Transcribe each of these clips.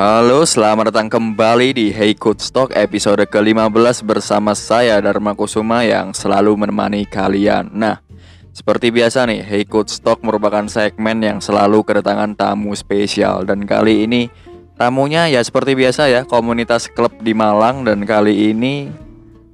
Halo, selamat datang kembali di Hey Coach Talk episode ke-15 bersama saya Dharma Kusuma yang selalu menemani kalian. Nah, seperti biasa nih, Hey Coach Talk merupakan segmen yang selalu kedatangan tamu spesial dan kali ini tamunya ya seperti biasa ya, komunitas klub di Malang dan kali ini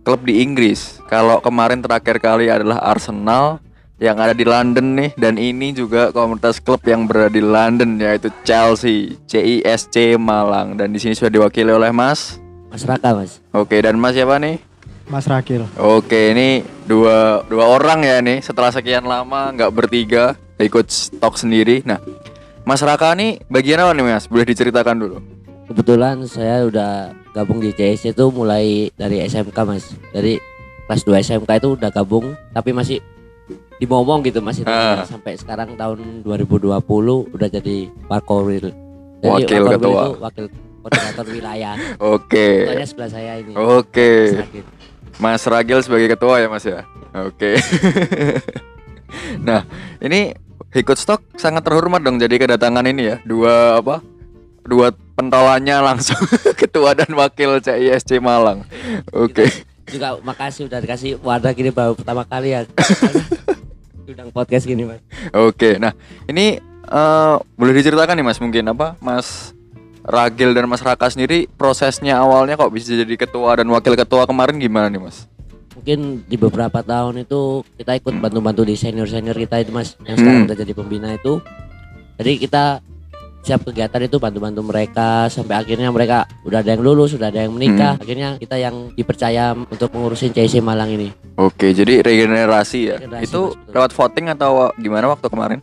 klub di Inggris. Kalau kemarin terakhir kali adalah Arsenal, yang ada di London nih dan ini juga komunitas klub yang berada di London yaitu Chelsea CISC Malang dan di sini sudah diwakili oleh Mas Mas Raka Mas. Oke dan Mas siapa nih? Mas Rakil. Oke ini dua dua orang ya nih setelah sekian lama nggak bertiga ikut stok sendiri. Nah Mas Raka nih bagian apa nih Mas? Boleh diceritakan dulu. Kebetulan saya udah gabung di CISC itu mulai dari SMK Mas. Dari kelas 2 SMK itu udah gabung tapi masih dimomong gitu Mas itu Ah. sampai sekarang tahun 2020 udah jadi Wakil Warkowil ketua. itu wakil koordinator wilayah. Oke. Ketuanya sebelah saya ini. Oke. Mas Ragil. Mas Ragil sebagai ketua ya Mas ya. Oke. nah, ini ikut stok sangat terhormat dong jadi kedatangan ini ya. Dua apa? Dua pentolannya langsung ketua dan wakil CISC Malang. Oke. Juga makasih udah dikasih wadah gini baru pertama kali ya. Udang podcast gini Mas. Oke. Nah, ini eh, boleh diceritakan nih Mas mungkin apa? Mas Ragil dan Mas Raka sendiri prosesnya awalnya kok bisa jadi ketua dan wakil ketua kemarin gimana nih Mas? mungkin di beberapa tahun itu kita ikut bantu-bantu di senior-senior kita itu mas yang sekarang Hmm. udah jadi pembina itu jadi kita siap kegiatan itu bantu-bantu mereka sampai akhirnya mereka udah ada yang lulus sudah ada yang menikah akhirnya kita yang dipercaya untuk mengurusin CIC Malang ini Oke, jadi regenerasi ya. Regenerasi, Itu Mas, lewat voting atau gimana waktu kemarin?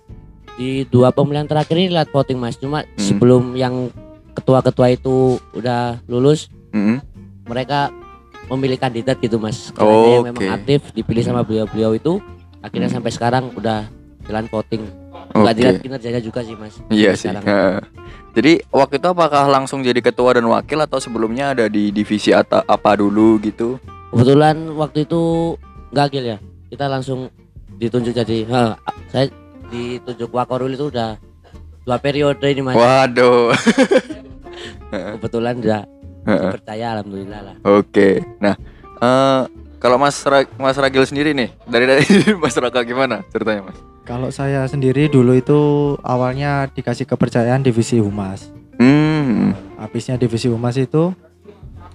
di dua pemilihan terakhir ini lihat voting mas cuma Hmm. sebelum yang ketua-ketua itu udah lulus Mm-mm. mereka memilih kandidat gitu mas Karena yang memang Oke. aktif dipilih sama beliau-beliau itu akhirnya Hmm. sampai sekarang udah jalan voting Oke. nggak dilihat kinerjanya juga sih mas Iya sih. Jadi waktu itu apakah langsung jadi ketua dan wakil atau sebelumnya ada di divisi ata- apa dulu gitu? kebetulan waktu itu nggak gil ya kita langsung ditunjuk jadi ha, saya ditunjuk wakorul itu udah dua periode ini mas Waduh. kebetulan udah percaya alhamdulillah lah Oke. Nah, eh kalau Mas Ra- Mas Ragil sendiri nih, dari dari Mas Raka gimana ceritanya, Mas? Kalau saya sendiri dulu itu awalnya dikasih kepercayaan divisi humas. Hmm. Habisnya divisi humas itu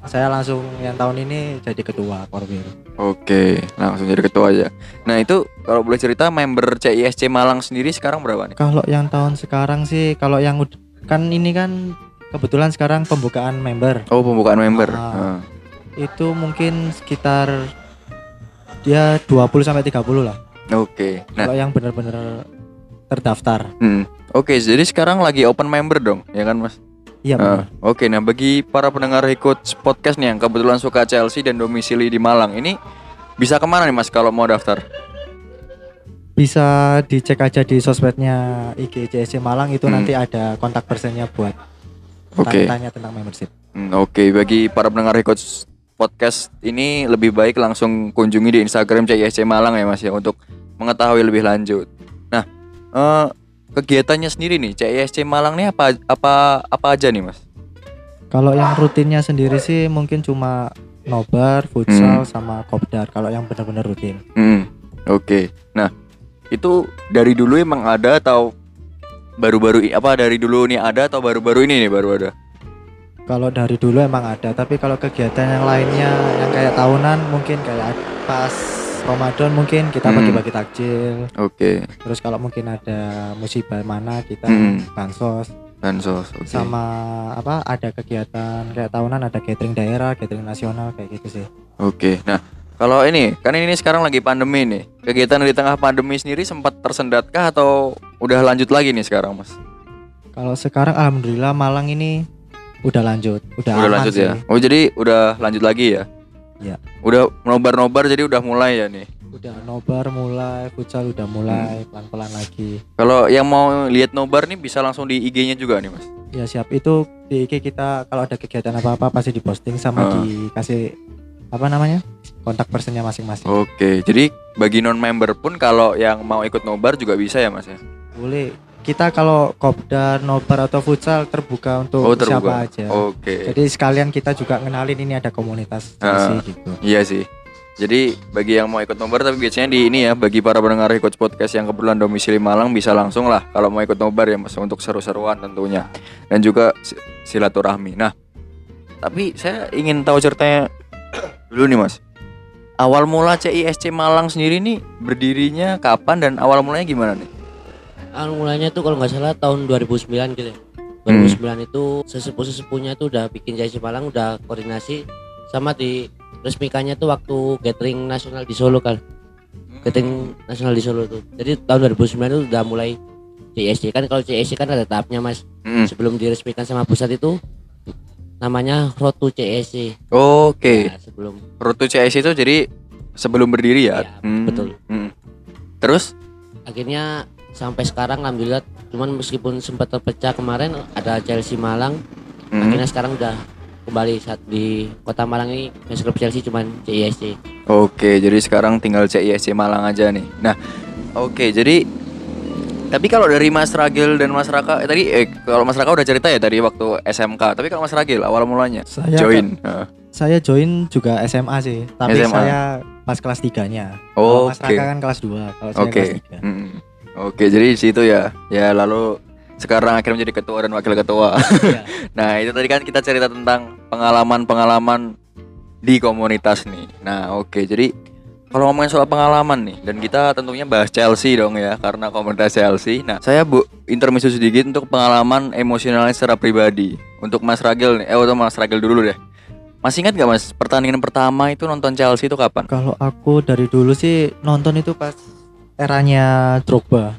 saya langsung yang tahun ini jadi ketua Korwil. Oke, langsung jadi ketua aja. Nah, itu kalau boleh cerita member CISC Malang sendiri sekarang berapa nih? Kalau yang tahun sekarang sih kalau yang kan ini kan kebetulan sekarang pembukaan member. Oh, pembukaan member. Ah. Heeh. Itu mungkin sekitar dia 20 sampai 30 lah. Oke. Nah, Kalau yang benar-benar terdaftar. hmm. Oke, jadi sekarang lagi open member dong, ya kan, Mas? Iya benar. Oke, nah bagi para pendengar ikut podcast nih yang kebetulan suka Chelsea dan domisili di Malang ini bisa ke mana nih mas kalau mau daftar? Bisa dicek aja di sosmednya IG CSC Malang itu Hmm. nanti ada kontak personnya buat Oke, tanya tentang membership. Hmm, oke bagi para pendengar ikut podcast ini lebih baik langsung kunjungi di Instagram CISC Malang ya mas ya untuk mengetahui lebih lanjut. Nah, eh, kegiatannya sendiri nih CISC Malang nih apa apa apa aja nih mas? Kalau yang rutinnya sendiri sih mungkin cuma nobar, futsal sama kopdar kalau yang benar-benar rutin. Hmm, oke. Nah, itu dari dulu emang ada atau baru-baru apa dari dulu nih ada atau baru-baru ini nih baru ada? Kalau dari dulu emang ada, tapi kalau kegiatan yang lainnya yang kayak tahunan mungkin kayak pas Ramadan mungkin kita Hmm. bagi-bagi takjil. Oke, Terus kalau mungkin ada musibah mana kita Hmm. bansos bansos. Oke. sama apa ada kegiatan kayak tahunan ada catering daerah, catering nasional kayak gitu sih. Oke. Nah, kalau ini kan ini sekarang lagi pandemi nih. Kegiatan di tengah pandemi sendiri sempat tersendatkah atau udah lanjut lagi nih sekarang, Mas? Kalau sekarang alhamdulillah Malang ini udah lanjut, udah, Udah aman lanjut sih. ya. Oh, jadi udah lanjut lagi ya? Iya. Udah nobar-nobar jadi udah mulai ya nih. Udah nobar mulai, futsal udah mulai Hmm. pelan-pelan lagi. Kalau yang mau lihat nobar nih bisa langsung di IG-nya juga nih, Mas. Ya siap itu di IG kita kalau ada kegiatan apa-apa pasti diposting sama Ah. dikasih apa namanya kontak personnya masing-masing. Oke, jadi bagi non member pun kalau yang mau ikut nobar juga bisa ya, Mas ya? Boleh kita kalau kopdar, nobar atau futsal terbuka untuk Oh, siapa terbuka. aja. Oke. Jadi sekalian kita juga ngenalin ini ada komunitas Ah. Chelsea gitu. Iya sih. Jadi bagi yang mau ikut nobar tapi biasanya di ini ya bagi para pendengar ikut podcast yang kebetulan domisili Malang bisa langsung lah kalau mau ikut nobar ya mas untuk seru-seruan tentunya dan juga si- silaturahmi. Nah tapi saya ingin tahu ceritanya dulu nih mas. Awal mula CISC Malang sendiri nih berdirinya kapan dan awal mulanya gimana nih? Awal mulanya tuh kalau nggak salah tahun 2009 gitu ya. Hmm. 2009 itu sesepuh-sesepuhnya tuh udah bikin JC Malang udah koordinasi sama di resmikannya tuh waktu gathering nasional di Solo kan. Gathering nasional di Solo tuh. Jadi tahun 2009 itu udah mulai CSC kan kalau CSC kan ada tahapnya Mas. Mm. Sebelum diresmikan sama pusat itu namanya Road to CSC. Oke, Nah, sebelum Rute CISC itu jadi sebelum berdiri ya? Iya, betul. mm. Terus? akhirnya sampai sekarang alhamdulillah cuman meskipun sempat terpecah kemarin ada Chelsea Malang Mm. akhirnya sekarang udah kembali saat di kota Malang ini fans club Chelsea cuman CISC Oke, jadi sekarang tinggal CISC Malang aja nih. Nah, oke, jadi tapi kalau dari Mas Ragil dan Mas Raka eh, tadi eh, kalau Mas Raka udah cerita ya tadi waktu SMK. Tapi kalau Mas Ragil awal mulanya Saya join. Heeh. Saya join juga SMA sih, tapi SMA. saya pas kelas 3-nya. Kalau Mas Oke. Raka kan kelas 2, kalau saya Oke. kelas 3. Mm. Oke, jadi di situ ya. Ya lalu sekarang akhirnya menjadi ketua dan wakil ketua. Iya. nah, itu tadi kan kita cerita tentang pengalaman-pengalaman di komunitas nih. Nah, oke. Jadi kalau ngomongin soal pengalaman nih dan kita tentunya bahas Chelsea dong ya karena komunitas Chelsea. Nah, saya bu intermezzo sedikit untuk pengalaman emosionalnya secara pribadi. Untuk Mas Ragil nih, eh untuk Mas Ragil dulu deh. Masih ingat gak Mas pertandingan pertama itu nonton Chelsea itu kapan? Kalau aku dari dulu sih nonton itu pas eranya Drogba.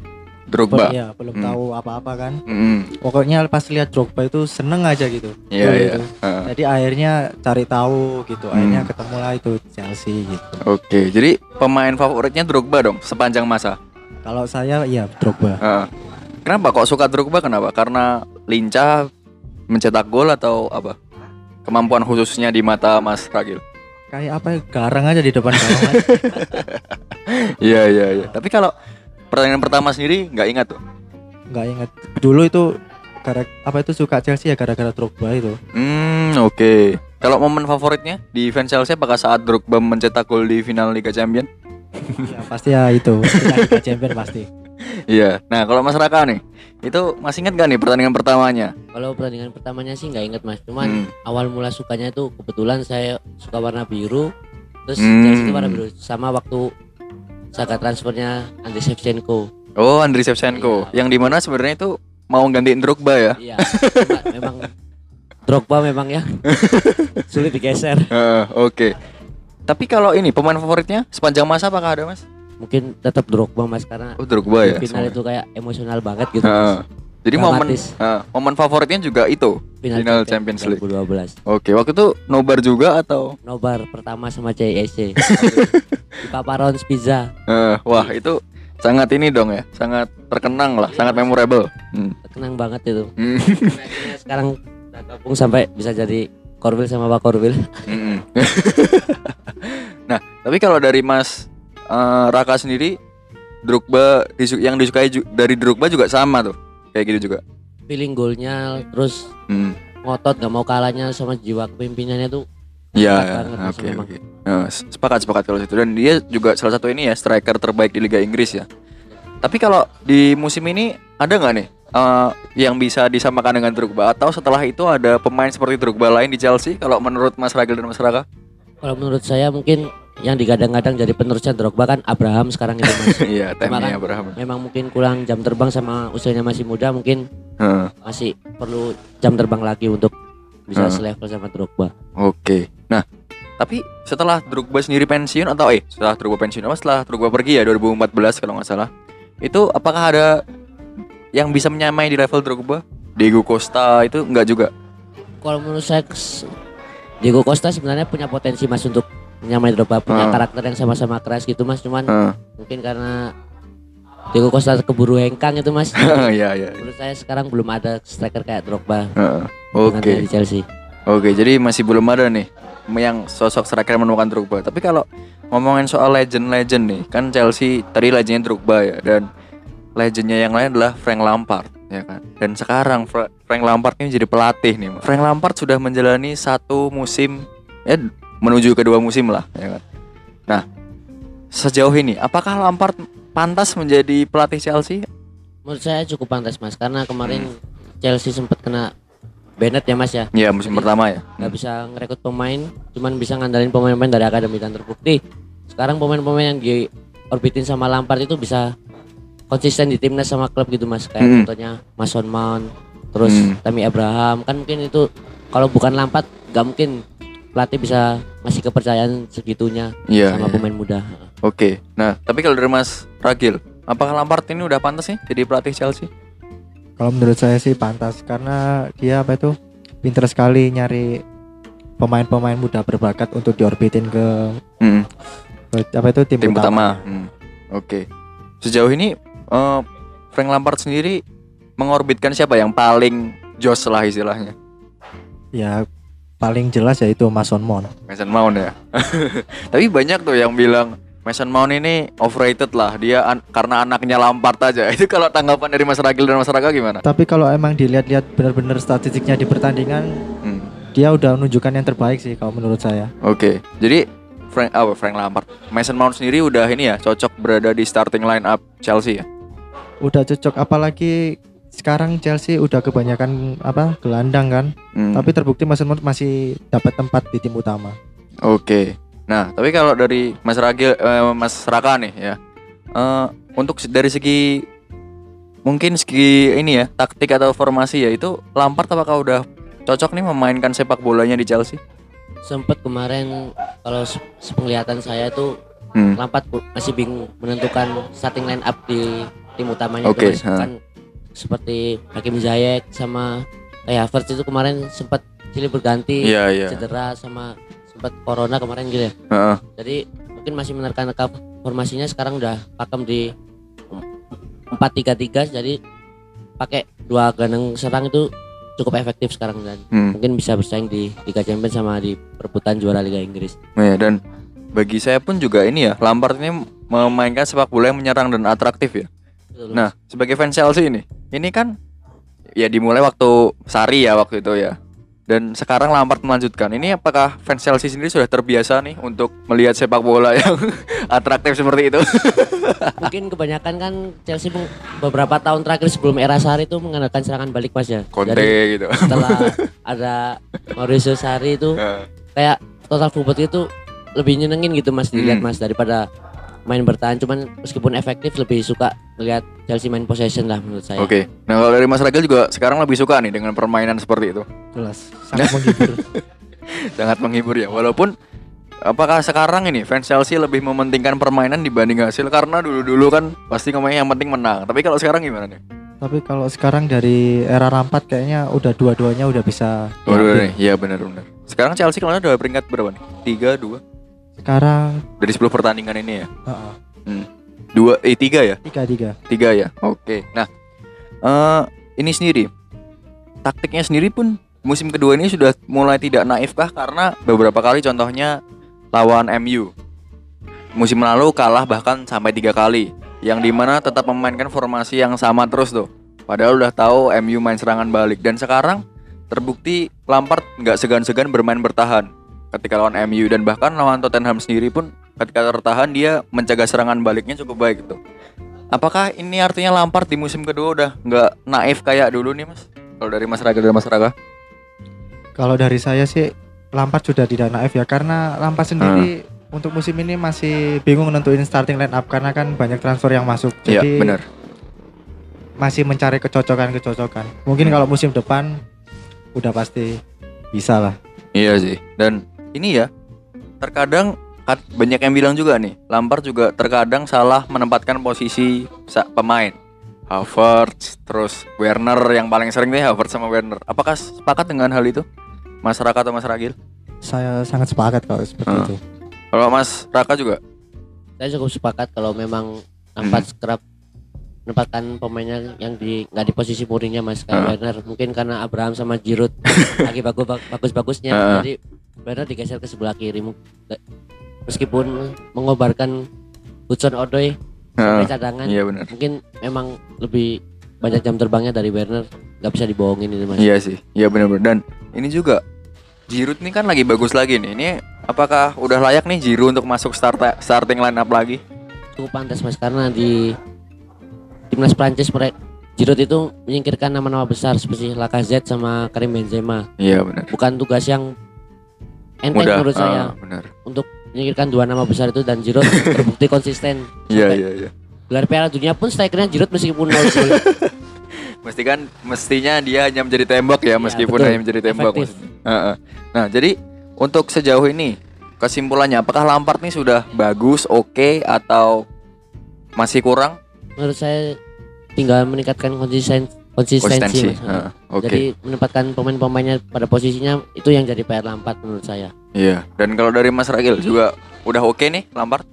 Drogba. Iya, belum Hmm. tahu apa-apa kan. Mm, Pokoknya pas lihat Drogba itu seneng aja gitu. Iya, iya. itu. Heeh. Jadi akhirnya cari tahu gitu. Akhirnya Hmm. ketemu lah itu Chelsea gitu. Oke, jadi pemain favoritnya Drogba dong sepanjang masa. Kalau saya iya Drogba. Heeh. Kenapa kok suka Drogba? Kenapa? Karena lincah mencetak gol atau apa? Kemampuan khususnya di mata Mas Ragil. Kayak apa ya, garang aja di depan gawang. Iya iya iya. Tapi kalau pertandingan pertama sendiri nggak ingat tuh. Nggak ingat. Dulu itu gara apa itu suka Chelsea ya gara-gara Drogba itu. Hmm oke. Kalau momen favoritnya di fans Chelsea apakah saat Drogba mencetak gol di final Liga Champion? ya pasti ya itu. Liga Champion pasti. Iya. Nah kalau Mas Raka nih, itu masih ingat gak nih pertandingan pertamanya? kalau pertandingan pertamanya sih nggak inget Mas cuman Hmm. awal mula sukanya itu kebetulan saya suka warna biru terus Hmm. Chelsea itu warna biru sama waktu saga transfernya Andriy Shevchenko Oh Andriy Shevchenko, Iya. yang di mana sebenarnya itu mau gantiin Drogba ya? iya memang Drogba memang ya sulit digeser Heeh, Oke. Tapi kalau ini pemain favoritnya sepanjang masa apakah ada Mas? mungkin tetap Drogba Mas karena Oh Drogba ya. final semua. itu kayak emosional banget gitu Heeh. Mas. Jadi momen Dramatis. heeh, momen favoritnya juga itu final Champions League. 2012 Oke, waktu itu nobar juga atau? nobar pertama sama CSC di Paparon Pizza Eh, wah itu sangat ini dong ya, sangat terkenang lah, sangat memorable. Hmm. kenang banget itu Hmm. Sekarang udah gabung sampai bisa jadi Korwil sama Pak Korwil Mm-mm. nah, tapi kalau dari Mas eh, Raka sendiri, Drogba disu- yang disukai dari Drogba juga sama tuh, kayak gitu juga. feeling golnya terus Hmm. ngotot gak mau kalahnya sama jiwa kepemimpinannya tuh Iya, ya. Mas, oke oke. Nah, sepakat sepakat kalau situ dan dia juga salah satu ini ya striker terbaik di Liga Inggris ya. Tapi kalau di musim ini ada nggak nih eh, yang bisa disamakan dengan Drogba atau setelah itu ada pemain seperti Drogba lain di Chelsea? Kalau menurut Mas Ragil dan Mas Raka? kalau menurut saya mungkin yang digadang-gadang jadi penerusnya Drogba kan Abraham sekarang itu Mas Iya, kan Abraham. memang mungkin kurang jam terbang sama usianya masih muda mungkin Heeh, masih perlu jam terbang lagi untuk bisa Hmm. selevel sama Drogba Oke. Nah, tapi setelah Drogba sendiri pensiun atau eh setelah Drogba pensiun apa setelah Drogba pergi ya 2014 kalau nggak salah. Itu apakah ada yang bisa menyamai di level Drogba? Diego Costa itu enggak juga. kalau menurut saya Diego Costa sebenarnya punya potensi Mas untuk menyamai Drogba punya Hmm. karakter yang sama-sama keras gitu Mas cuman Heeh. mungkin karena Diego Costa keburu hengkang itu Mas Iya, iya. menurut saya sekarang belum ada striker kayak Drogba dengan Oke. dia di Chelsea Oke, jadi masih belum ada nih yang sosok striker menemukan Drogba. Tapi kalau ngomongin soal legend-legend nih, kan Chelsea tadi legendnya Drogba ya dan legendnya yang lain adalah Frank Lampard ya kan dan sekarang Fra- Frank Lampard ini jadi pelatih nih Mas. Frank Lampard sudah menjalani satu musim ya menuju kedua musim lah ya kan nah sejauh ini apakah Lampard pantas menjadi pelatih Chelsea Menurut saya cukup pantas mas karena kemarin Chelsea sempat kena Bennett ya mas ya. ya musim Jadi, pertama ya nggak bisa ngerekrut pemain, cuman bisa ngandalin pemain-pemain dari akademi dan terbukti. Sekarang pemain-pemain yang diorbitin sama Lampard itu bisa konsisten di timnas sama klub gitu mas. Kayak Mm. contohnya Mason Mount, terus Mm. Tammy Abraham kan mungkin itu kalau bukan Lampard nggak mungkin pelatih bisa ngasih kepercayaan segitunya Iya, sama iya. pemain muda. Oke, nah tapi kalau dari Mas Ragil, apakah Lampard ini udah pantas nih jadi pelatih Chelsea? Kalau menurut saya sih pantas karena dia apa itu pinter sekali nyari pemain-pemain muda berbakat untuk diorbitin ke, Hmm, ke apa itu tim, tim utama. utama. Hmm, Oke, sejauh ini eh, Frank Lampard sendiri mengorbitkan siapa yang paling jos lah istilahnya? Ya paling jelas yaitu Mason Mount. Mason Mount ya. tapi banyak tuh yang bilang Mason Mount ini overrated lah dia an- karena anaknya Lampard aja. Itu kalau tanggapan dari Mas Ragil dan Mas Raka gimana? Tapi kalau emang dilihat-lihat benar-benar statistiknya di pertandingan, Hmm, dia udah menunjukkan yang terbaik sih kalau menurut saya. Oke, jadi Frank apa Frank Lampard, Mason Mount sendiri udah ini ya cocok berada di starting line up Chelsea ya. Udah cocok apalagi sekarang Chelsea udah kebanyakan apa gelandang kan, Hmm, tapi terbukti Mason Mount masih dapat tempat di tim utama. Oke. Nah, tapi kalau dari Mas Ragil, eh, Mas Raka nih ya, eh, untuk dari segi mungkin segi ini ya taktik atau formasi ya itu Lampard apakah udah cocok nih memainkan sepak bolanya di Chelsea? Sempet kemarin kalau sepenglihatan saya itu Hmm. Lampard masih bingung menentukan starting line up di tim utamanya Oke, itu kan seperti Hakim Ziyech sama kayak Havertz itu kemarin sempat silih berganti Iya iya. cedera sama sempat corona kemarin gitu ya Heeh. jadi mungkin masih menerka-nerka formasinya sekarang udah pakem di 4-3-3 jadi pakai dua gelandang serang itu cukup efektif sekarang dan Hmm. mungkin bisa bersaing di Liga Champions sama di perebutan juara Liga Inggris Ya, dan bagi saya pun juga ini ya Lampard ini memainkan sepak bola yang menyerang dan atraktif ya. Betul, Nah, sebagai fans Chelsea ini, ini kan ya dimulai waktu Sari ya waktu itu ya. Dan sekarang Lampard melanjutkan. Ini apakah fans Chelsea sendiri sudah terbiasa nih untuk melihat sepak bola yang atraktif seperti itu? mungkin kebanyakan kan Chelsea beberapa tahun terakhir sebelum era Sari itu mengandalkan serangan balik mas ya. Conte Jadi gitu. setelah ada Mauricio Sari itu Nah, kayak total football itu lebih nyenengin gitu mas dilihat Hmm. mas daripada main bertahan. Cuman meskipun efektif lebih suka melihat Chelsea main possession lah menurut saya. Oke. Nah, kalau dari Mas Ragil juga sekarang lebih suka nih dengan permainan seperti itu. Jelas sangat menghibur. Sangat menghibur ya. Walaupun apakah sekarang ini fans Chelsea lebih mementingkan permainan dibanding hasil karena dulu-dulu kan pasti ngomongnya yang penting menang. Tapi kalau sekarang gimana nih? Tapi kalau sekarang dari era Lampard kayaknya udah dua-duanya udah bisa. Nih, iya benar-benar. Sekarang Chelsea kalau udah peringkat berapa nih? Tiga, dua Sekarang dari 10 pertandingan ini ya. heeh, Dua, eh tiga ya, tiga tiga. tiga ya. Oke. Nah, eh ini sendiri, taktiknya sendiri pun musim kedua ini sudah mulai tidak naif kah? Karena beberapa kali contohnya lawan MU musim lalu kalah bahkan sampai tiga kali, yang di mana tetap memainkan formasi yang sama terus tuh. Padahal udah tahu MU main serangan balik dan sekarang terbukti Lampard nggak segan-segan bermain bertahan ketika lawan MU dan bahkan lawan Tottenham sendiri pun ketika tertahan dia mencegah serangan baliknya cukup baik gitu. Apakah ini artinya Lampard di musim kedua udah nggak naif kayak dulu nih mas? Kalau dari Mas Raga dan Mas Raga? Kalau dari saya sih Lampard sudah tidak naif ya karena Lampard sendiri Hmm. untuk musim ini masih bingung nentuin starting line up karena kan banyak transfer yang masuk. Iya Jadi benar. masih mencari kecocokan-kecocokan. Mungkin Hmm. kalau musim depan udah pasti bisa lah. Iya sih. Dan ini ya terkadang kat- banyak yang bilang juga nih Lampard juga terkadang salah menempatkan posisi pemain. Havertz, terus Werner yang paling sering nih Havertz sama Werner. Apakah sepakat dengan hal itu? Mas Raka atau Mas Ragil? Saya sangat sepakat kalau seperti Hmm. itu. Kalau Mas Raka juga? Saya cukup sepakat kalau memang Lampard kerap menempatkan pemainnya yang di nggak di posisi murinya mas kayak Ah. Werner mungkin karena Abraham sama Giroud lagi bagus bagus bagusnya Ah. jadi Werner digeser ke sebelah kiri meskipun mengobarkan Hudson Odoi sampai Heeh. cadangan. Iya benar. Mungkin memang lebih banyak jam terbangnya dari Werner, nggak bisa dibohongin ini mas. Iya sih, iya benar-benar. Dan ini juga Giroud nih kan lagi bagus lagi nih. Ini apakah udah layak nih Giroud untuk masuk start starting line up lagi? Cukup pantas mas karena di timnas Prancis mereka Giroud itu menyingkirkan nama-nama besar seperti Lacazette sama Karim Benzema. Iya benar. Bukan tugas yang enteng Mudah. menurut saya ah, benar. untuk menyingkirkan dua nama besar itu dan Giroud terbukti konsisten. Iya iya iya. Gelar Piala Dunia pun strikernya Giroud meskipun nol gol. Mesti kan mestinya dia hanya menjadi tembok ya, Iya, meskipun betul. hanya menjadi tembok. Maksudnya. Heeh. Nah, jadi untuk sejauh ini kesimpulannya apakah Lampard nih sudah bagus, oke atau masih kurang menurut saya tinggal meningkatkan konsisten konsistensi. konsistensi? Heeh, Oke. Jadi menempatkan pemain-pemainnya pada posisinya itu yang jadi PR Lampard menurut saya. Iya. Dan kalau dari Mas Ragil juga udah oke nih Lampard?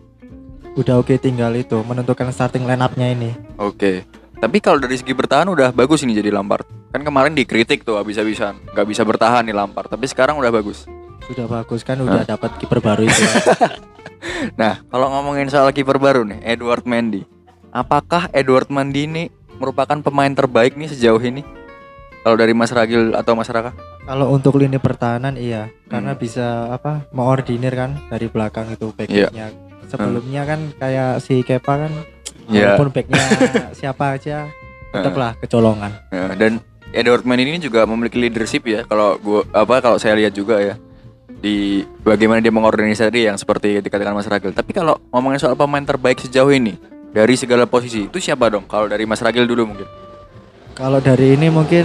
Udah oke tinggal itu menentukan starting line up-nya ini. Oke. Tapi kalau dari segi bertahan udah bagus ini jadi Lampard. Kan kemarin dikritik tuh habis-habisan, nggak bisa bertahan nih Lampard. Tapi sekarang udah bagus. Sudah bagus kan udah dapat kiper baru itu. Nah, kalau ngomongin soal kiper baru nih, Edward Mendy. Apakah Edward Mendy ini merupakan pemain terbaik nih sejauh ini? Kalau dari Mas Ragil atau Mas Raka? Kalau untuk lini pertahanan iya, karena Hmm. bisa apa? Mengordinir kan dari belakang itu backnya. Sebelumnya kan kayak si Kepa kan Iya. walaupun backnya siapa aja tetaplah kecolongan. Ya, dan Edward Mendy ini juga memiliki leadership ya. Kalau gua apa kalau saya lihat juga ya di bagaimana dia mengorganisasi yang seperti dikatakan Mas Ragil. Tapi kalau ngomongin soal pemain terbaik sejauh ini dari segala posisi itu siapa dong? Kalau dari Mas Ragil dulu mungkin. Kalau dari ini mungkin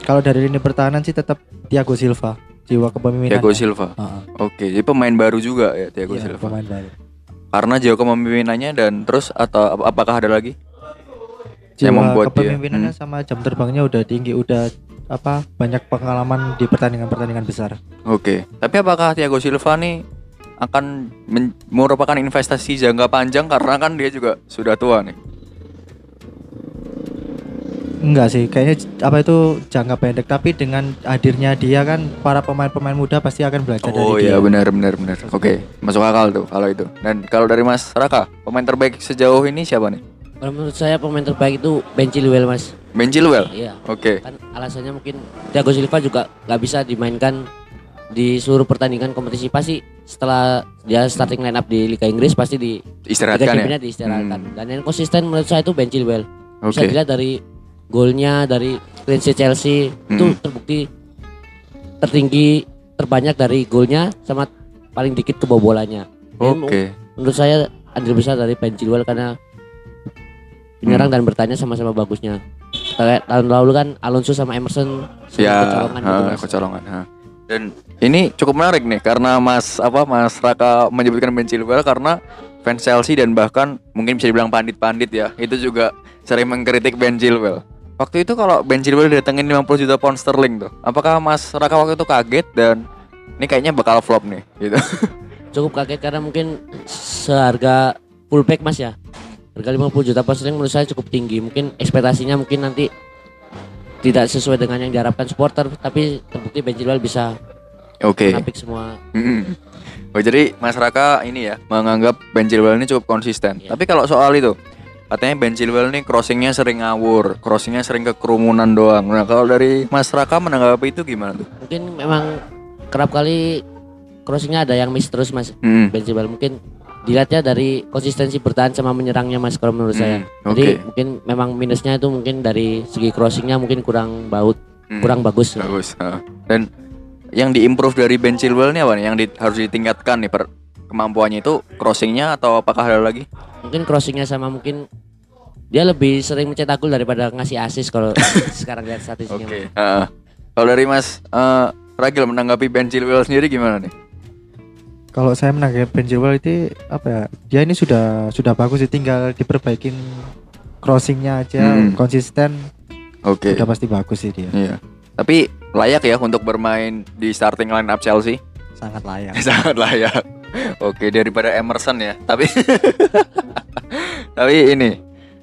kalau dari lini pertahanan sih tetap Thiago Silva, jiwa kepemimpinan. Thiago Silva. Oke, jadi pemain baru juga ya Thiago Iya, Silva. pemain baru. Karena jiwa kepemimpinannya dan terus atau ap- apakah ada lagi? Yang Jiwa membuat dia, kepemimpinannya hmm. sama jam terbangnya udah tinggi, udah apa banyak pengalaman di pertandingan-pertandingan besar. Oke. Tapi apakah Thiago Silva nih akan men- merupakan investasi jangka panjang karena kan dia juga sudah tua nih. Enggak sih, kayaknya apa itu jangka pendek tapi dengan hadirnya dia kan para pemain-pemain muda pasti akan belajar Oh dari iya dia. benar benar benar. Oke, masuk akal tuh kalau itu. Dan kalau dari Mas Raka, pemain terbaik sejauh ini siapa nih? Kalau menurut saya pemain terbaik itu Ben Chilwell mas. Ben Chilwell. Iya. Oke. Kan alasannya mungkin Thiago Silva juga nggak bisa dimainkan di seluruh pertandingan kompetisi pasti setelah dia starting line up di Liga Inggris pasti di Liga Istirahatkan ya. Diistirahatkan. Hmm. Dan yang konsisten menurut saya itu Ben Chilwell. Oke. Bisa dilihat dari golnya dari clean sheet Chelsea itu Hmm. terbukti tertinggi terbanyak dari golnya sama paling dikit kebobolannya. Oke. Menurut saya andil besar dari Ben Chilwell karena penyerang dan bertanya sama-sama bagusnya. Kayak tahun lalu kan Alonso sama Emerson Ya, kecolongan gitu, ha, kecolongan. ha. Dan ini cukup menarik nih karena Mas apa Mas Raka menyebutkan Ben Chilwell karena fans Chelsea dan bahkan mungkin bisa dibilang pandit-pandit ya itu juga sering mengkritik Ben Chilwell. Waktu itu kalau Ben Chilwell datengin 50 juta pound sterling tuh, apakah Mas Raka waktu itu kaget dan ini kayaknya bakal flop nih gitu. Cukup kaget karena mungkin seharga fullback Mas ya. Harga 50 juta pound sterling menurut saya cukup tinggi. Mungkin ekspektasinya mungkin nanti tidak sesuai dengan yang diharapkan supporter tapi terbukti Ben Chilwell bisa Oke. menapik semua Mm-mm. Oh jadi Mas Raka ini ya menganggap Ben Chilwell ini cukup konsisten. Iya. Tapi kalau soal itu katanya Ben Chilwell ini crossingnya sering ngawur, crossingnya sering ke kerumunan doang. Nah kalau dari Mas Raka menanggapi itu gimana tuh? mungkin memang kerap kali crossingnya ada yang miss terus Mas Hmm. Ben Chilwell mungkin dilihatnya dari konsistensi bertahan sama menyerangnya mas kalau menurut saya Hmm, jadi oke. mungkin memang minusnya itu mungkin dari segi crossingnya mungkin kurang baut Hmm. kurang bagus Bagus. ha. Dan yang diimprove dari Ben Chilwell ini apa nih? Yang di- harus ditingkatkan nih per kemampuannya itu crossingnya atau apakah ada lagi? mungkin crossingnya sama mungkin dia lebih sering mencetak gol daripada ngasih assist kalau sekarang lihat statistiknya Oke. Mas. ha. Kalau dari Mas eh, Ragil menanggapi Ben Chilwell sendiri gimana nih? Kalau saya menanggapi Ben Chilwell itu apa ya? Dia ini sudah sudah bagus sih tinggal diperbaikin crossingnya aja Hmm. konsisten Oke. udah pasti bagus sih dia. Iya. Tapi layak ya untuk bermain di starting line up Chelsea? Sangat layak. Sangat layak. Oke, daripada Emerson ya. Tapi Tapi ini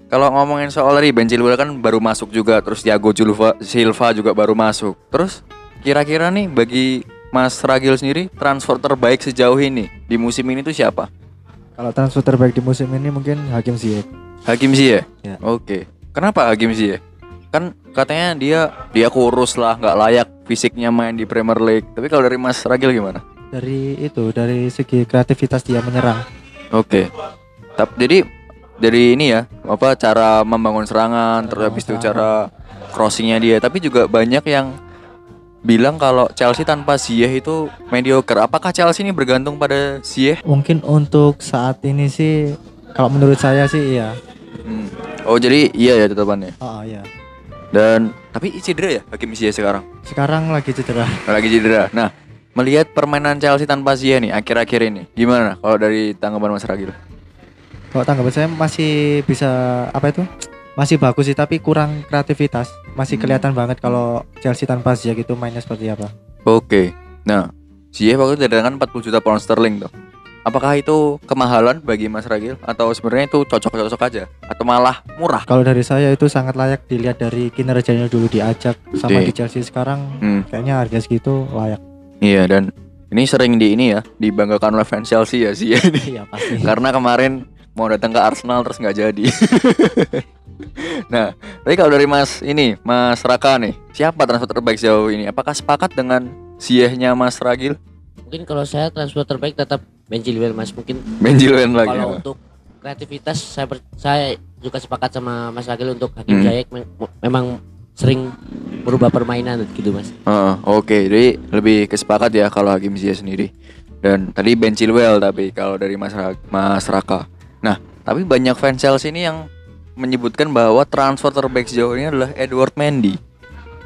kalau ngomongin soal Ben Chilwell kan baru masuk juga, terus Thiago Silva, Silva juga baru masuk. Terus kira-kira nih bagi Mas Ragil sendiri transfer terbaik sejauh ini di musim ini tuh siapa? Kalau transfer terbaik di musim ini mungkin Hakim Ziyech. Hakim Ziyech. Ya. Oke. Kenapa Hakim Ziyech? Kan katanya dia dia kurus lah, nggak layak fisiknya main di Premier League. Tapi kalau dari Mas Ragil gimana? Dari itu, dari segi kreativitas dia menyerang. Oke. Tapi jadi dari ini ya, apa cara membangun serangan, terus habis itu cara crossingnya dia. Tapi juga banyak yang bilang kalau Chelsea tanpa Ziyech itu mediocre. Apakah Chelsea ini bergantung pada Ziyech? Mungkin untuk saat ini sih, kalau menurut saya sih iya. Hmm. Oh jadi iya ya tetapannya. Oh iya. Dan tapi cedera ya Hakim Ziyech sekarang. Sekarang lagi cedera. Lagi cedera. Nah, melihat permainan Chelsea tanpa Ziyech nih akhir-akhir ini, gimana kalau dari tanggapan Mas Ragil? Kalau tanggapan saya masih bisa apa itu? Masih bagus sih tapi kurang kreativitas. Masih Hmm. kelihatan banget kalau Chelsea tanpa Ziyech itu mainnya seperti apa. Oke. Nah, Ziyech waktu itu didatangkan 40 juta pound sterling tuh. Apakah itu kemahalan bagi Mas Ragil atau sebenarnya itu cocok-cocok aja atau malah murah? Kalau dari saya itu sangat layak dilihat dari kinerjanya dulu diajak sama Oke. di Chelsea sekarang Hmm, kayaknya harga segitu layak. iya dan ini sering di ini ya dibanggakan oleh fans Chelsea ya Ziyech ini. Iya pasti. Karena kemarin mau datang ke Arsenal terus nggak jadi. nah, tapi kalau dari Mas ini, Mas Raka nih, siapa transfer terbaik sejauh ini? Apakah sepakat dengan Ziyech-nya Mas Ragil? Mungkin kalau saya transfer terbaik tetap Ben Chilwell Mas. Mungkin Ben Chilwell lagi. kalau ya? untuk kreativitas saya saya juga sepakat sama Mas Ragil untuk Hakim Hmm. Me- memang sering merubah permainan gitu Mas. Heeh, Oke, jadi lebih kesepakat ya kalau Hakim Ziyech sendiri. Dan tadi Ben Chilwell tapi kalau dari Mas, Ra- Mas Raka. Nah, tapi banyak fans Chelsea ini yang menyebutkan bahwa transfer terbaik sejauh ini adalah Edward Mendy.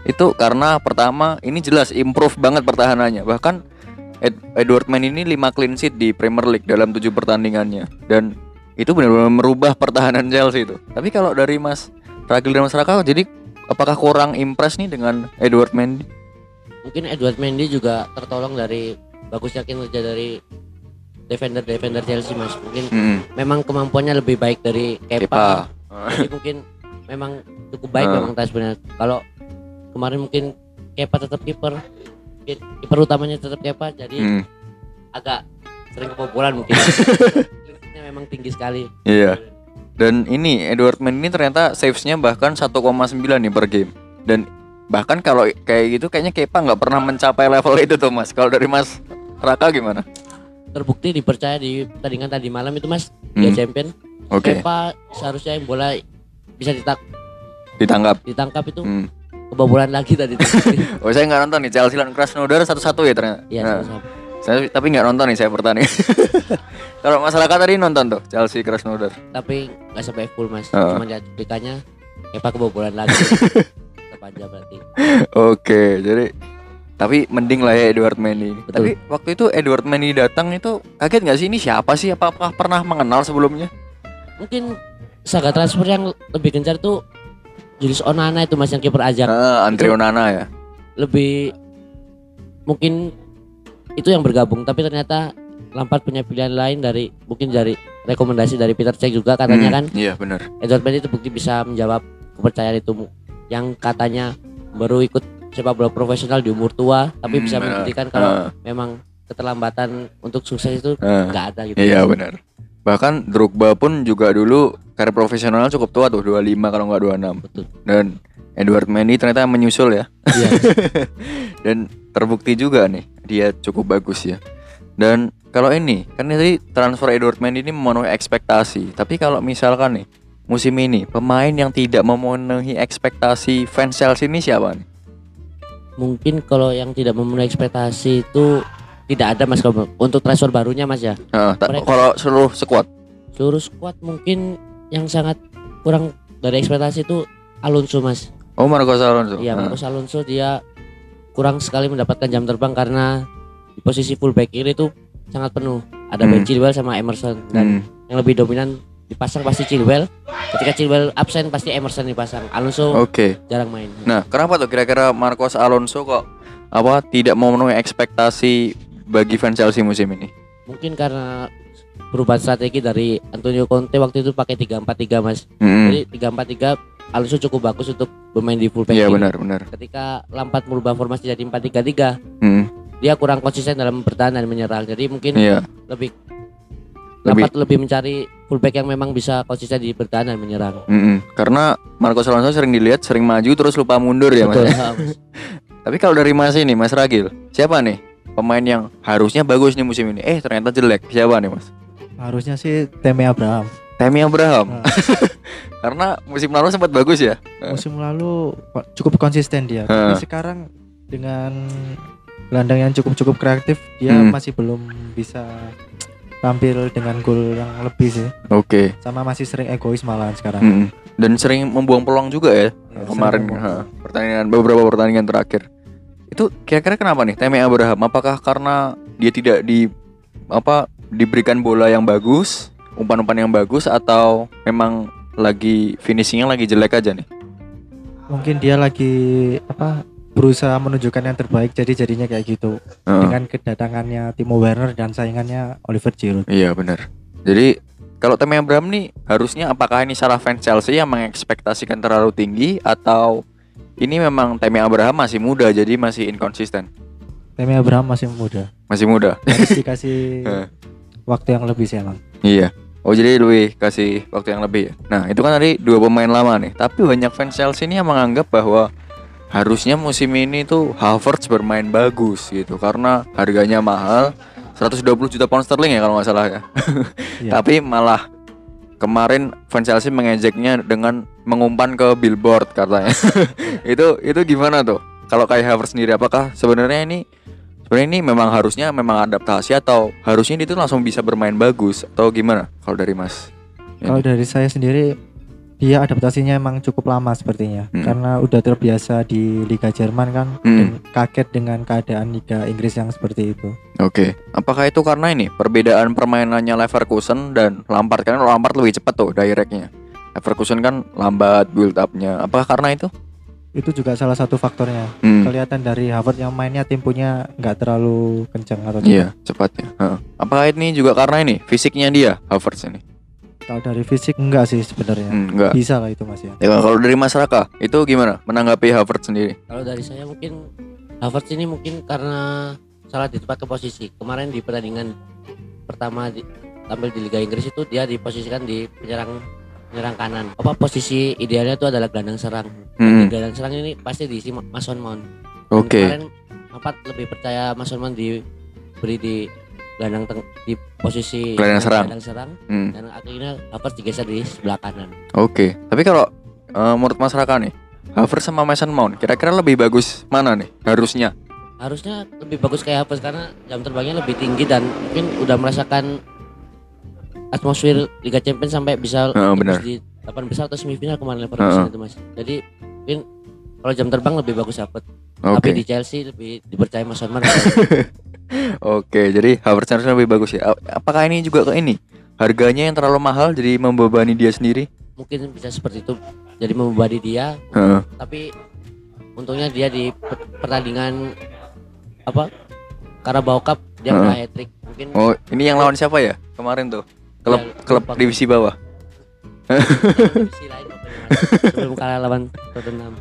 Itu karena pertama ini jelas improve banget pertahanannya. Bahkan Ed- Edward Mendy ini 5 clean sheet di Premier League dalam 7 pertandingannya dan itu benar-benar merubah pertahanan Chelsea itu. Tapi kalau dari Mas Ragil dan Mas Raka jadi apakah kurang impress nih dengan Edward Mendy? Mungkin Edward Mendy juga tertolong dari bagusnya kinerja dari defender-defender Chelsea Mas. Mungkin Mm-mm. memang kemampuannya lebih baik dari Kepa. Kepa. Jadi mungkin memang cukup baik Ah. memang transfernya. Kalau kemarin mungkin Kepa tetap kiper, Ki- kiper utamanya tetap Kepa, jadi Hmm, agak sering kebobolan mungkin. Memang tinggi sekali. Iya. Dan ini Edward Mendy ini ternyata savesnya bahkan 1,9 nih per game. Dan bahkan kalau kayak gitu kayaknya Kepa nggak pernah mencapai level itu tuh Mas. Kalau dari Mas Raka gimana? Terbukti dipercaya di pertandingan tadi malam itu Mas, dia Hmm, champion. Oke, Kepa seharusnya yang bola bisa ditak- ditangkap. ditangkap itu Hmm. Kebobolan lagi tadi. Oh saya nggak nonton nih Chelsea lawan Krasnodar satu-satu ya ternyata. Iya, Nah, saya tapi nggak nonton nih saya pertandingan. Kalau masyarakat tadi nonton tuh Chelsea Krasnodar. tapi nggak sampai full Mas. Ah. Cuma lihat cuplikannya Kepa kebobolan lagi. Tetap aja berarti. Oke, jadi tapi mending lah ya Edward Mendy. Betul. Tapi waktu itu Edward Mendy datang itu kaget nggak sih ini siapa sih? Apakah pernah mengenal sebelumnya? Mungkin saga transfer yang lebih gencar tuh Julius Onana itu Mas yang kiper Ajax. Ah, Andre Onana ya. Lebih mungkin itu yang bergabung tapi ternyata Lampard punya pilihan lain dari mungkin dari rekomendasi dari Peter Cech juga katanya Hmm, kan Iya benar. Edward Mendy terbukti bisa menjawab kepercayaan itu yang katanya baru ikut sepak bola profesional di umur tua tapi Hmm, bisa membuktikan kalau Ah. memang keterlambatan untuk sukses itu Ah, nggak ada gitu. iya benar. Bahkan Drogba pun juga dulu karir profesional cukup tua tuh 25 kalau nggak 26. Betul. Dan Edward Mendy ternyata menyusul ya. Iya. Dan terbukti juga nih dia cukup bagus ya. Dan kalau ini kan tadi transfer Edward Mendy ini memenuhi ekspektasi. Tapi kalau misalkan nih musim ini pemain yang tidak memenuhi ekspektasi fans Chelsea ini siapa nih? Mungkin kalau yang tidak memenuhi ekspektasi itu tidak ada Mas kalau untuk transfer barunya Mas ya. Ah, tak- Mereka- kalau seluruh squad. Seluruh squad mungkin yang sangat kurang dari ekspektasi itu Alonso Mas. Oh Marcos Alonso. Iya, Ah. Marcos Alonso dia kurang sekali mendapatkan jam terbang karena di posisi full back kiri itu sangat penuh. Ada Hmm. Ben Chilwell sama Emerson dan Hmm. yang lebih dominan dipasang pasti Chilwell. Ketika Chilwell absen pasti Emerson dipasang. Alonso Oke. jarang main. Nah, kenapa tuh kira-kira Marcos Alonso kok apa tidak memenuhi ekspektasi bagi fans Chelsea musim ini? Mungkin karena perubahan strategi dari Antonio Conte waktu itu pakai 3-4-3 Mas. Hmm. Jadi 3-4-3 Alonso cukup bagus untuk bermain di full back. Iya benar benar. Ketika Lampard merubah formasi jadi 4-3-3, Hmm. dia kurang konsisten dalam bertahan dan menyerang. Jadi mungkin Iya. lebih Lebih- Lampard lebih mencari fullback yang memang bisa konsisten di bertahan dan menyerang. Mm-mm. Karena Marcos Alonso sering dilihat sering maju terus lupa mundur ya mas. Betul. ya? Tapi kalau dari Mas ini Mas Ragil, siapa nih pemain yang harusnya bagus nih musim ini? Eh ternyata jelek. Siapa nih Mas? Harusnya sih Temi Abraham. Temi Abraham. Nah, Karena musim lalu sempat bagus ya. musim lalu cukup konsisten dia. Tapi sekarang dengan gelandang yang cukup-cukup kreatif, dia Hmm. masih belum bisa tampil dengan gol yang lebih sih. Oke. Sama masih sering egois malahan sekarang. Mm-mm. Dan sering membuang peluang juga ya Ya, kemarin ha, pertandingan beberapa pertandingan terakhir. Itu kira-kira kenapa nih Temi Abraham? Apakah karena dia tidak di apa diberikan bola yang bagus, umpan-umpan yang bagus atau memang lagi finishingnya lagi jelek aja nih? Mungkin dia lagi apa berusaha menunjukkan yang terbaik jadi jadinya kayak gitu Heeh. dengan kedatangannya Timo Werner dan saingannya Oliver Giroud. Iya benar. Jadi kalau Temi Abraham nih harusnya apakah ini salah fans Chelsea yang mengekspektasikan terlalu tinggi atau ini memang Temi Abraham masih muda jadi masih inkonsisten? Temi Abraham masih muda. Masih muda. Harus dikasih waktu yang lebih sih emang. Iya. Oh jadi lebih kasih waktu yang lebih ya. Nah itu kan tadi dua pemain lama nih. Tapi banyak fans Chelsea ini yang menganggap bahwa harusnya musim ini tuh Havertz bermain bagus gitu karena harganya mahal 120 juta pound sterling ya kalau nggak salah ya. Iya. Tapi malah kemarin fans Chelsea mengejeknya dengan mengumpan ke billboard katanya. itu itu gimana tuh? Kalau kayak Havertz sendiri apakah sebenarnya ini sebenarnya ini memang harusnya memang adaptasi atau harusnya itu langsung bisa bermain bagus atau gimana? Kalau dari Mas? Kalau dari saya sendiri dia adaptasinya emang cukup lama sepertinya Hmm. karena udah terbiasa di Liga Jerman kan Hmm. dan kaget dengan keadaan Liga Inggris yang seperti itu. Oke. Apakah itu karena ini perbedaan permainannya Leverkusen dan Lampard karena Lampard lebih cepat tuh directnya. Leverkusen kan lambat build up-nya. Apakah karena itu? Itu juga salah satu faktornya. Hmm. Kelihatan dari Havertz yang mainnya temponya nggak terlalu kencang atau Iya, cepatnya. Apakah ini juga karena ini fisiknya dia Havertz ini? Kalau dari fisik enggak sih sebenarnya. Hmm, enggak. Bisa lah itu Mas ya. Ya, kalau dari masyarakat itu gimana menanggapi Havertz sendiri? Kalau dari saya mungkin Havertz ini mungkin karena salah ditempatkan posisi. Kemarin di pertandingan pertama di, tampil di Liga Inggris itu dia diposisikan di penyerang penyerang kanan. Apa posisi idealnya itu adalah gelandang serang. Hmm. Di gelandang serang ini pasti diisi Ma- Mason Mount. Oke. Kemarin Lampard lebih percaya Mason Mount diberi di gelandang di posisi Gelandang serang. gelandang serang Hmm. dan akhirnya Havertz digeser di sebelah kanan. Oke. Tapi kalau eh, menurut masyarakat nih, Havertz sama Mason Mount kira-kira lebih bagus mana nih? Harusnya. harusnya lebih bagus kayak Havertz karena jam terbangnya lebih tinggi dan mungkin udah merasakan atmosfer Liga Champions sampai bisa tembus benar. di 8 besar atau semifinal kemarin Leverkusen Heeh. itu mas jadi mungkin kalau jam terbang lebih bagus Havertz Oke. tapi di Chelsea lebih dipercaya Mas Sonman Oke, jadi Havertz harusnya lebih bagus ya. Apakah ini juga ke ini? Harganya yang terlalu mahal jadi membebani dia sendiri? mungkin bisa seperti itu jadi membebani dia Heeh. tapi untungnya dia di per- pertandingan apa Carabao Cup dia udah hat trick mungkin Oh, ini yang lawan siapa ya? Kemarin tuh. Klub Ya, klub lupa. divisi bawah. divisi lain sebelum kalah lawan Tottenham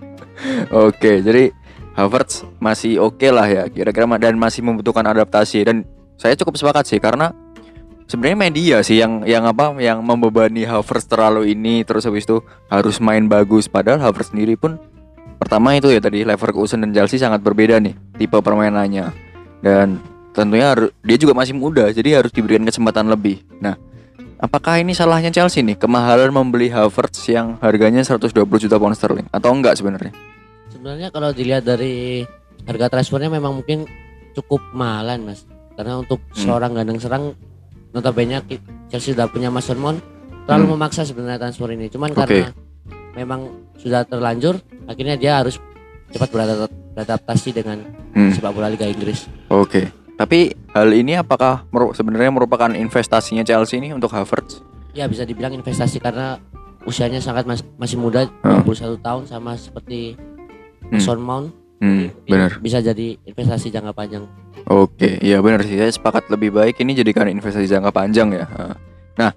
Oke, jadi Havertz masih oke lah ya kira-kira dan masih membutuhkan adaptasi. Dan saya cukup sepakat sih karena sebenarnya media sih yang yang apa yang membebani Havertz terlalu ini terus habis itu harus main bagus. Padahal Havertz sendiri pun pertama itu ya tadi Leverkusen dan Chelsea sangat berbeda nih tipe permainannya. Dan tentunya haru- dia juga masih muda jadi harus diberikan kesempatan lebih. Nah, apakah ini salahnya Chelsea nih? Kemahalan membeli Havertz yang harganya 120 juta pound sterling? Atau enggak sebenarnya? Sebenarnya kalau dilihat dari harga transfernya memang mungkin cukup mahalan mas Karena untuk Hmm. seorang gelandang serang Notabene Chelsea sudah punya Mason Mount Terlalu Hmm. memaksa sebenarnya transfer ini Cuman Oke. karena memang sudah terlanjur Akhirnya dia harus cepat beradap- beradaptasi dengan Hmm. sepak bola Liga Inggris Oke. Tapi hal ini apakah meru- sebenarnya merupakan investasinya Chelsea ini untuk Havertz? Ya bisa dibilang investasi karena usianya sangat mas- masih muda Hmm. 21 tahun sama seperti. Mason Mount Hmm, Jadi benar. Bisa jadi investasi jangka panjang Oke, iya benar sih. Saya sepakat lebih baik ini jadikan investasi jangka panjang ya. Nah,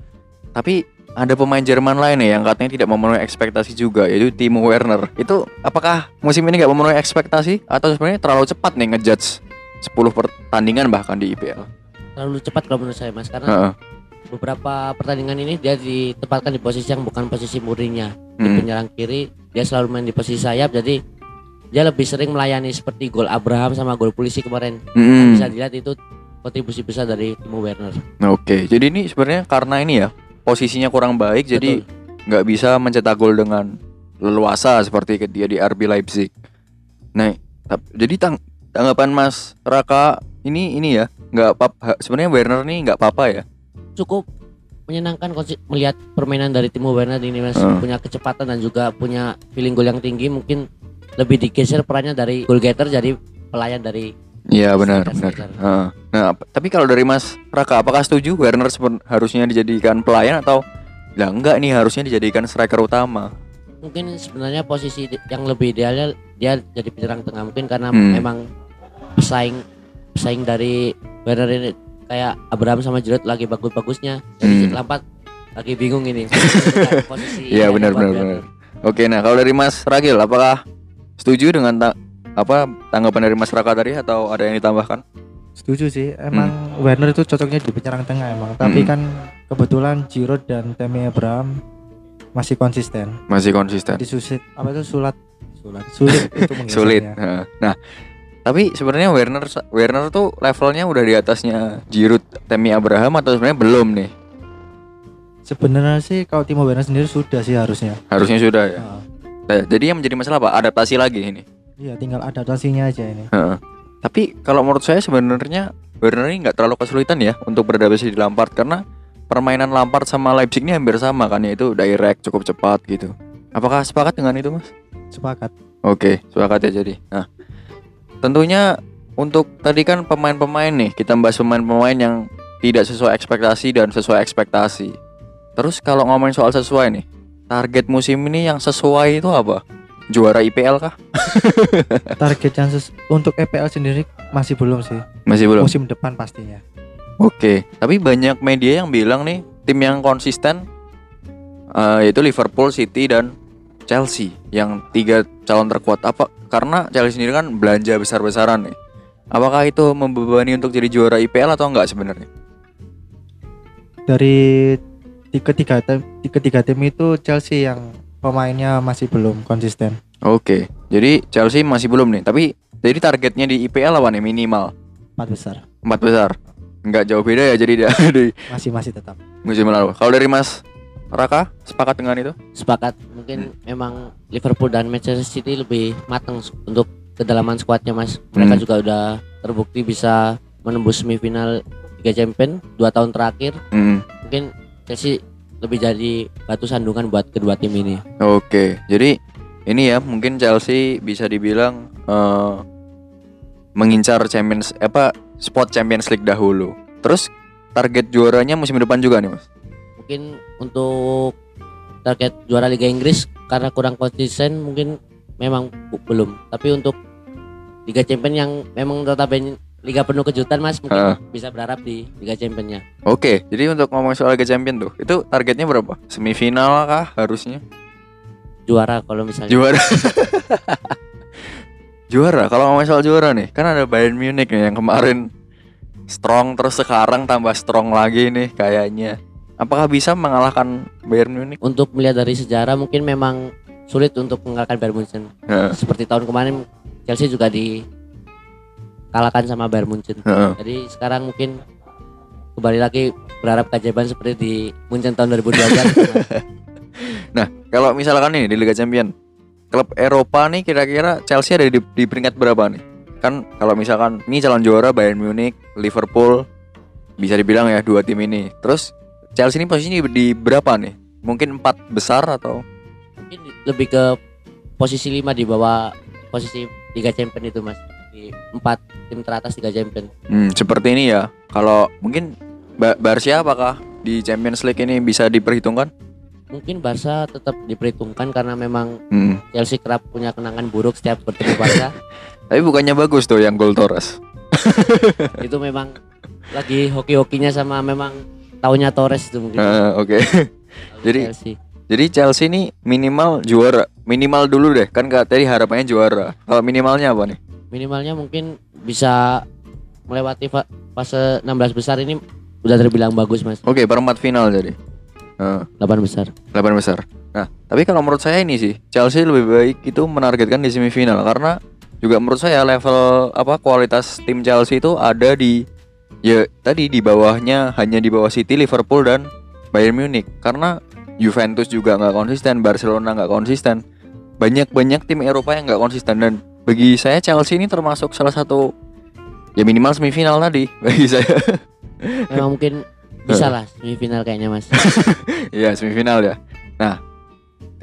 tapi ada pemain Jerman lain nih yang katanya tidak memenuhi ekspektasi juga yaitu Timo Werner. Itu apakah musim ini nggak memenuhi ekspektasi atau sebenarnya terlalu cepat nih ngejudge 10 pertandingan bahkan di IPL? terlalu cepat kalau menurut saya mas karena Heeh. beberapa pertandingan ini dia ditempatkan di posisi yang bukan posisi murninya di Hmm. penyerang kiri dia selalu main di posisi sayap jadi dia lebih sering melayani seperti gol Abraham sama gol polisi kemarin Mm-mm. bisa dilihat itu kontribusi besar dari Timo Werner Oke, jadi ini sebenarnya karena ini ya posisinya kurang baik, jadi Betul. nggak bisa mencetak gol dengan leluasa seperti dia di RB Leipzig. Nah, jadi tang tanggapan Mas Raka ini ini ya nggak pap ha- sebenarnya Werner nih nggak apa-apa ya. cukup menyenangkan melihat permainan dari Timo Werner ini mas Hmm. punya kecepatan dan juga punya feeling gol yang tinggi mungkin lebih digeser perannya dari goal getter jadi pelayan dari Iya benar Striker, benar. Nah, ap- tapi kalau dari Mas Raka apakah setuju Werner harusnya dijadikan pelayan atau lah enggak nih harusnya dijadikan striker utama? mungkin sebenarnya posisi yang lebih idealnya dia jadi penyerang tengah mungkin karena Hmm. memang pesaing pesaing dari Werner ini kayak Abraham sama Giroud lagi bagus-bagusnya jadi Hmm. Lampard lagi bingung ini posisi Iya benar benar benar. Oke, nah kalau dari Mas Ragil apakah setuju dengan ta- apa tanggapan dari Mas Raka tadi atau ada yang ditambahkan? Setuju sih, emang Werner itu cocoknya di penyerang tengah emang. Tapi Hmm. kan kebetulan Giroud dan Tammy Abraham masih konsisten. Masih konsisten. Jadi sulit apa itu sulat sulat sulit itu. Sulit. Nah, tapi sebenarnya Werner Werner tuh levelnya udah di atasnya Giroud, Tammy Abraham atau sebenarnya belum nih? Sebenarnya sih kalau Timo Werner sendiri sudah sih harusnya. Harusnya sudah ya. Nah, Nah, jadi yang menjadi masalah apa? Adaptasi lagi ini. Iya, tinggal adaptasinya aja ini. Heeh. Tapi kalau menurut saya sebenarnya Werner ini nggak terlalu kesulitan ya untuk beradaptasi di Lampard karena permainan Lampard sama Leipzig ini hampir sama kan yaitu direct cukup cepat gitu. Apakah sepakat dengan itu mas? Sepakat. Oke sepakat ya jadi. Nah tentunya untuk tadi kan pemain-pemain nih kita bahas pemain-pemain yang tidak sesuai ekspektasi dan sesuai ekspektasi. Terus kalau ngomongin soal sesuai nih, target musim ini yang sesuai itu apa? Juara IPL kah? Target yang untuk EPL sendiri masih belum sih. Masih belum. Musim depan pastinya. Oke, tapi banyak media yang bilang nih tim yang konsisten eh, yaitu Liverpool, City dan Chelsea yang tiga calon terkuat. Apa karena Chelsea sendiri kan belanja besar-besaran nih. Apakah itu membebani untuk jadi juara IPL atau enggak sebenarnya? Dari di ketiga tim, di ketiga tim itu Chelsea yang pemainnya masih belum konsisten. Oke, jadi Chelsea masih belum nih. Tapi jadi targetnya di IPL apa nih minimal Empat besar. empat besar. Enggak jauh beda ya jadi dari Masih masih tetap. musim lalu. Kalau dari Mas Raka sepakat dengan itu? sepakat mungkin memang Liverpool dan Manchester City lebih matang untuk kedalaman skuadnya mas mereka Hmm. juga udah terbukti bisa menembus semifinal Liga Champions dua tahun terakhir Hmm. mungkin Chelsea lebih jadi batu sandungan buat kedua tim ini Oke, jadi ini ya mungkin Chelsea bisa dibilang eh, mengincar Champions apa spot Champions League dahulu. Terus target juaranya musim depan juga nih mas. mungkin untuk target juara Liga Inggris karena kurang konsisten mungkin memang belum tapi untuk Liga Champions yang memang notabene Liga penuh kejutan mas mungkin Heeh. bisa berharap di Liga Championnya Oke, jadi untuk ngomong soal Liga Champion tuh, itu targetnya berapa? Semifinal kah harusnya? juara kalau misalnya Juara. juara. Kalau ngomong soal juara nih, kan ada Bayern Munich nih yang kemarin strong terus sekarang tambah strong lagi nih kayaknya. Apakah bisa mengalahkan Bayern Munich? untuk melihat dari sejarah mungkin memang sulit untuk mengalahkan Bayern Munchen. Heeh. Seperti tahun kemarin Chelsea juga dikalahkan sama Bayern Munchen. Heeh. Jadi sekarang mungkin kembali lagi berharap keajaiban seperti di Munchen tahun 2012. Nah, kalau misalkan nih di Liga Champion, klub Eropa nih kira-kira Chelsea ada di, di peringkat berapa nih? Kan kalau misalkan ini calon juara Bayern Munich, Liverpool, bisa dibilang ya dua tim ini. Terus Chelsea ini posisinya di, di berapa nih? Mungkin empat besar atau? mungkin lebih ke posisi 5 di bawah posisi Liga Champions itu Mas. Di empat tim teratas Liga Champions. Hmm, seperti ini ya. Kalau mungkin ba Barca apakah di Champions League ini bisa diperhitungkan? Mungkin Barca tetap diperhitungkan karena memang Hmm. Chelsea kerap punya kenangan buruk setiap bertemu Barca. Tapi bukannya bagus tuh yang gol Torres. itu memang lagi hoki-hokinya sama memang tahunnya Torres itu mungkin. Eh, Oke. Kalau jadi- Chelsea. Jadi Chelsea ini minimal juara, minimal dulu deh. Kan kak tadi harapannya juara. Kalau minimalnya apa nih? Minimalnya mungkin bisa melewati fa- fase 16 besar ini udah terbilang bagus mas. Oke, perempat final jadi. Eh, 8 besar. 8 besar. Nah, tapi kalau menurut saya ini sih Chelsea lebih baik itu menargetkan di semifinal karena juga menurut saya level apa kualitas tim Chelsea itu ada di ya tadi di bawahnya hanya di bawah City, Liverpool dan Bayern Munich karena Juventus juga nggak konsisten, Barcelona nggak konsisten, banyak banyak tim Eropa yang nggak konsisten dan bagi saya Chelsea ini termasuk salah satu ya minimal semifinal tadi bagi saya. Memang mungkin bisa lah semifinal kayaknya mas. Iya semifinal ya. Nah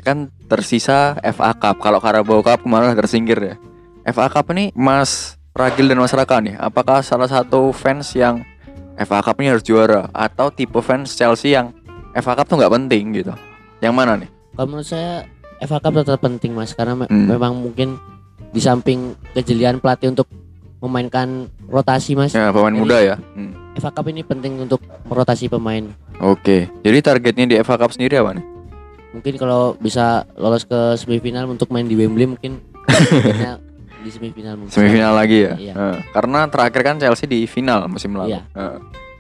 kan tersisa FA Cup. Kalau Carabao Cup kemarin udah tersingkir ya. FA Cup ini Mas Ragil dan Mas Raka nih. Apakah salah satu fans yang FA Cup ini harus juara atau tipe fans Chelsea yang FA Cup tuh nggak penting gitu? Yang mana nih? Kalau menurut saya FA Cup tetap penting mas karena Hmm. memang mungkin di samping kejelian pelatih untuk memainkan rotasi mas. Ya pemain Jadi- muda ya. Hmm. FA Cup ini penting untuk merotasi pemain. Oke. Jadi targetnya di FA Cup sendiri apa nih? Mungkin kalau bisa lolos ke semifinal untuk main di Wembley mungkin di semifinal mungkin. Semifinal lagi ya. Iya. Karena terakhir kan Chelsea di final musim lalu. Iya.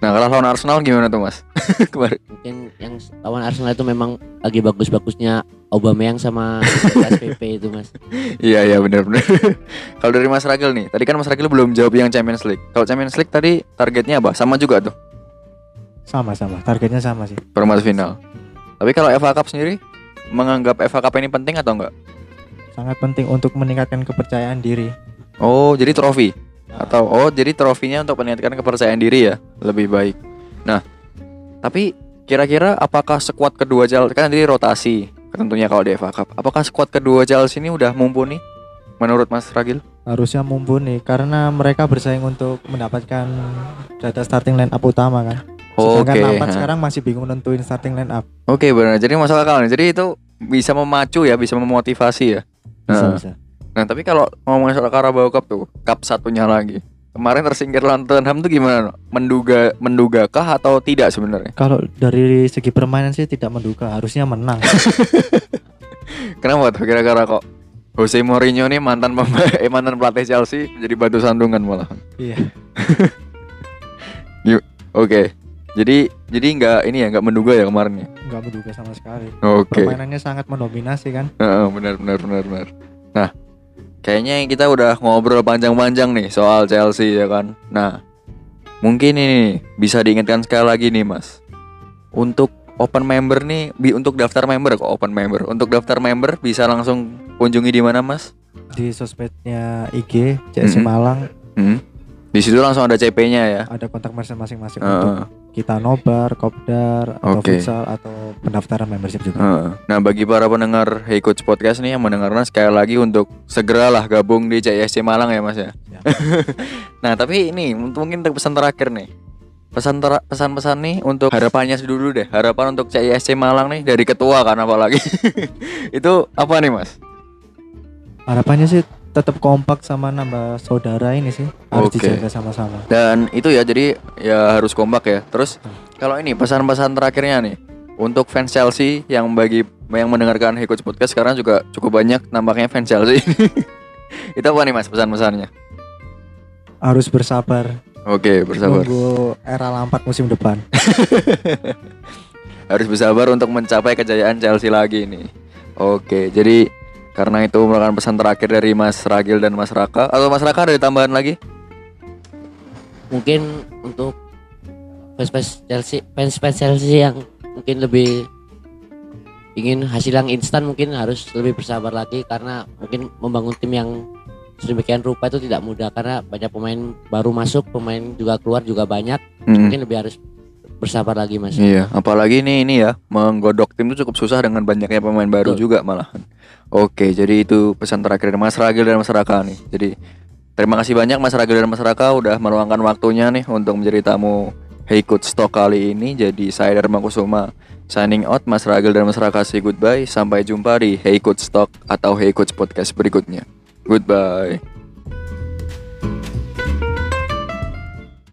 Nah kalau lawan Arsenal gimana tuh Mas? Kemarin. Mungkin yang lawan Arsenal itu memang lagi bagus-bagusnya Aubameyang sama Pepe itu mas. Iya iya benar-benar. Kalau dari Mas Ragil nih, tadi kan Mas Ragil belum jawab yang Champions League. Kalau Champions League tadi targetnya apa? Sama juga tuh, Sama-sama, targetnya sama sih. perempat final. Tapi kalau FA Cup sendiri menganggap FA Cup ini penting atau enggak? Sangat penting untuk meningkatkan kepercayaan diri. Oh, jadi trofi atau oh jadi trofinya untuk meningkatkan kepercayaan diri ya, lebih baik. Nah, tapi kira-kira apakah skuad kedua Chelsea kan jadi rotasi tentunya kalau di FA Cup. Apakah skuad kedua Chelsea ini udah mumpuni menurut Mas Ragil? Harusnya mumpuni karena mereka bersaing untuk mendapatkan data starting line up utama kan. Oke. Sedangkan Lampard ha. sekarang masih bingung nentuin starting line up. Oke benar. Jadi masuk akal nih. Jadi itu bisa memacu ya, bisa memotivasi ya. Bisa Nah, bisa. Nah, tapi kalau ngomongin soal Carabao Cup tuh, cup satunya lagi. Kemarin tersingkir lawan Tottenham tuh gimana? no? Menduga mendugakah atau tidak sebenarnya? Kalau dari segi permainan sih tidak menduga, harusnya menang. Kenapa tuh kira-kira kok Jose Mourinho nih mantan pemain eh, mantan pelatih Chelsea jadi batu sandungan malah. iya. Oke. Jadi jadi nggak ini ya nggak menduga ya kemarin ya. Nggak menduga sama sekali. Oke. Permainannya sangat mendominasi kan. Heeh, benar benar benar benar. Nah, kayaknya kita udah ngobrol panjang-panjang nih soal Chelsea ya kan. Nah, mungkin ini bisa diingatkan sekali lagi nih Mas. Untuk open member nih, bi- untuk daftar member kok open member. Untuk daftar member bisa langsung kunjungi di mana Mas? Di sosmednya IG CSI Mhm. Malang Hmm. Di situ langsung ada CP-nya ya. ada kontak merchant masing-masing Heeh. untuk kita nobar, kopdar, atau Oke. futsal atau pendaftaran membership juga. Heeh. Nah, bagi para pendengar Hey Coach Podcast nih yang mendengarnya sekali lagi untuk segeralah gabung di CISC Malang ya Mas ya. Ya. nah, tapi ini mungkin pesan terakhir nih. Pesan tera- pesan-pesan nih untuk harapannya dulu deh. Harapan untuk CISC Malang nih dari ketua kan apalagi. Itu apa nih, Mas? Harapannya sih tetap kompak sama nambah saudara ini sih harus Oke. dijaga sama-sama. Dan itu ya jadi ya harus kompak ya. Terus kalau ini pesan-pesan terakhirnya nih untuk fans Chelsea yang bagi yang mendengarkan Coach Podcast sekarang juga cukup banyak nampaknya fans Chelsea. Itu apa nih Mas pesan-pesannya? Harus bersabar. Oke, bersabar. Nunggu era Lampard musim depan. Harus bersabar untuk mencapai kejayaan Chelsea lagi nih. Oke, jadi karena itu merupakan pesan terakhir dari Mas Ragil dan Mas Raka. Atau Mas Raka ada tambahan lagi? Mungkin untuk fans-fans Chelsea, fans-fans Chelsea yang mungkin lebih ingin hasil yang instan mungkin harus lebih bersabar lagi karena mungkin membangun tim yang sedemikian rupa itu tidak mudah karena banyak pemain baru masuk, pemain juga keluar juga banyak. Hmm. Mungkin lebih harus bersabar lagi Mas. Iya, apalagi ini ini ya menggodok tim itu cukup susah dengan banyaknya pemain baru Betul. juga malahan. Oke, jadi itu pesan terakhir dari Mas Ragil dan Mas Raka nih. Jadi terima kasih banyak Mas Ragil dan Mas Raka udah meluangkan waktunya nih untuk menjadi tamu Hey Coach Stock kali ini. Jadi saya Dharma Kusuma signing out Mas Ragil dan Mas Raka say goodbye. Sampai jumpa di Hey Coach Stock atau Hey Coach Podcast berikutnya. Goodbye.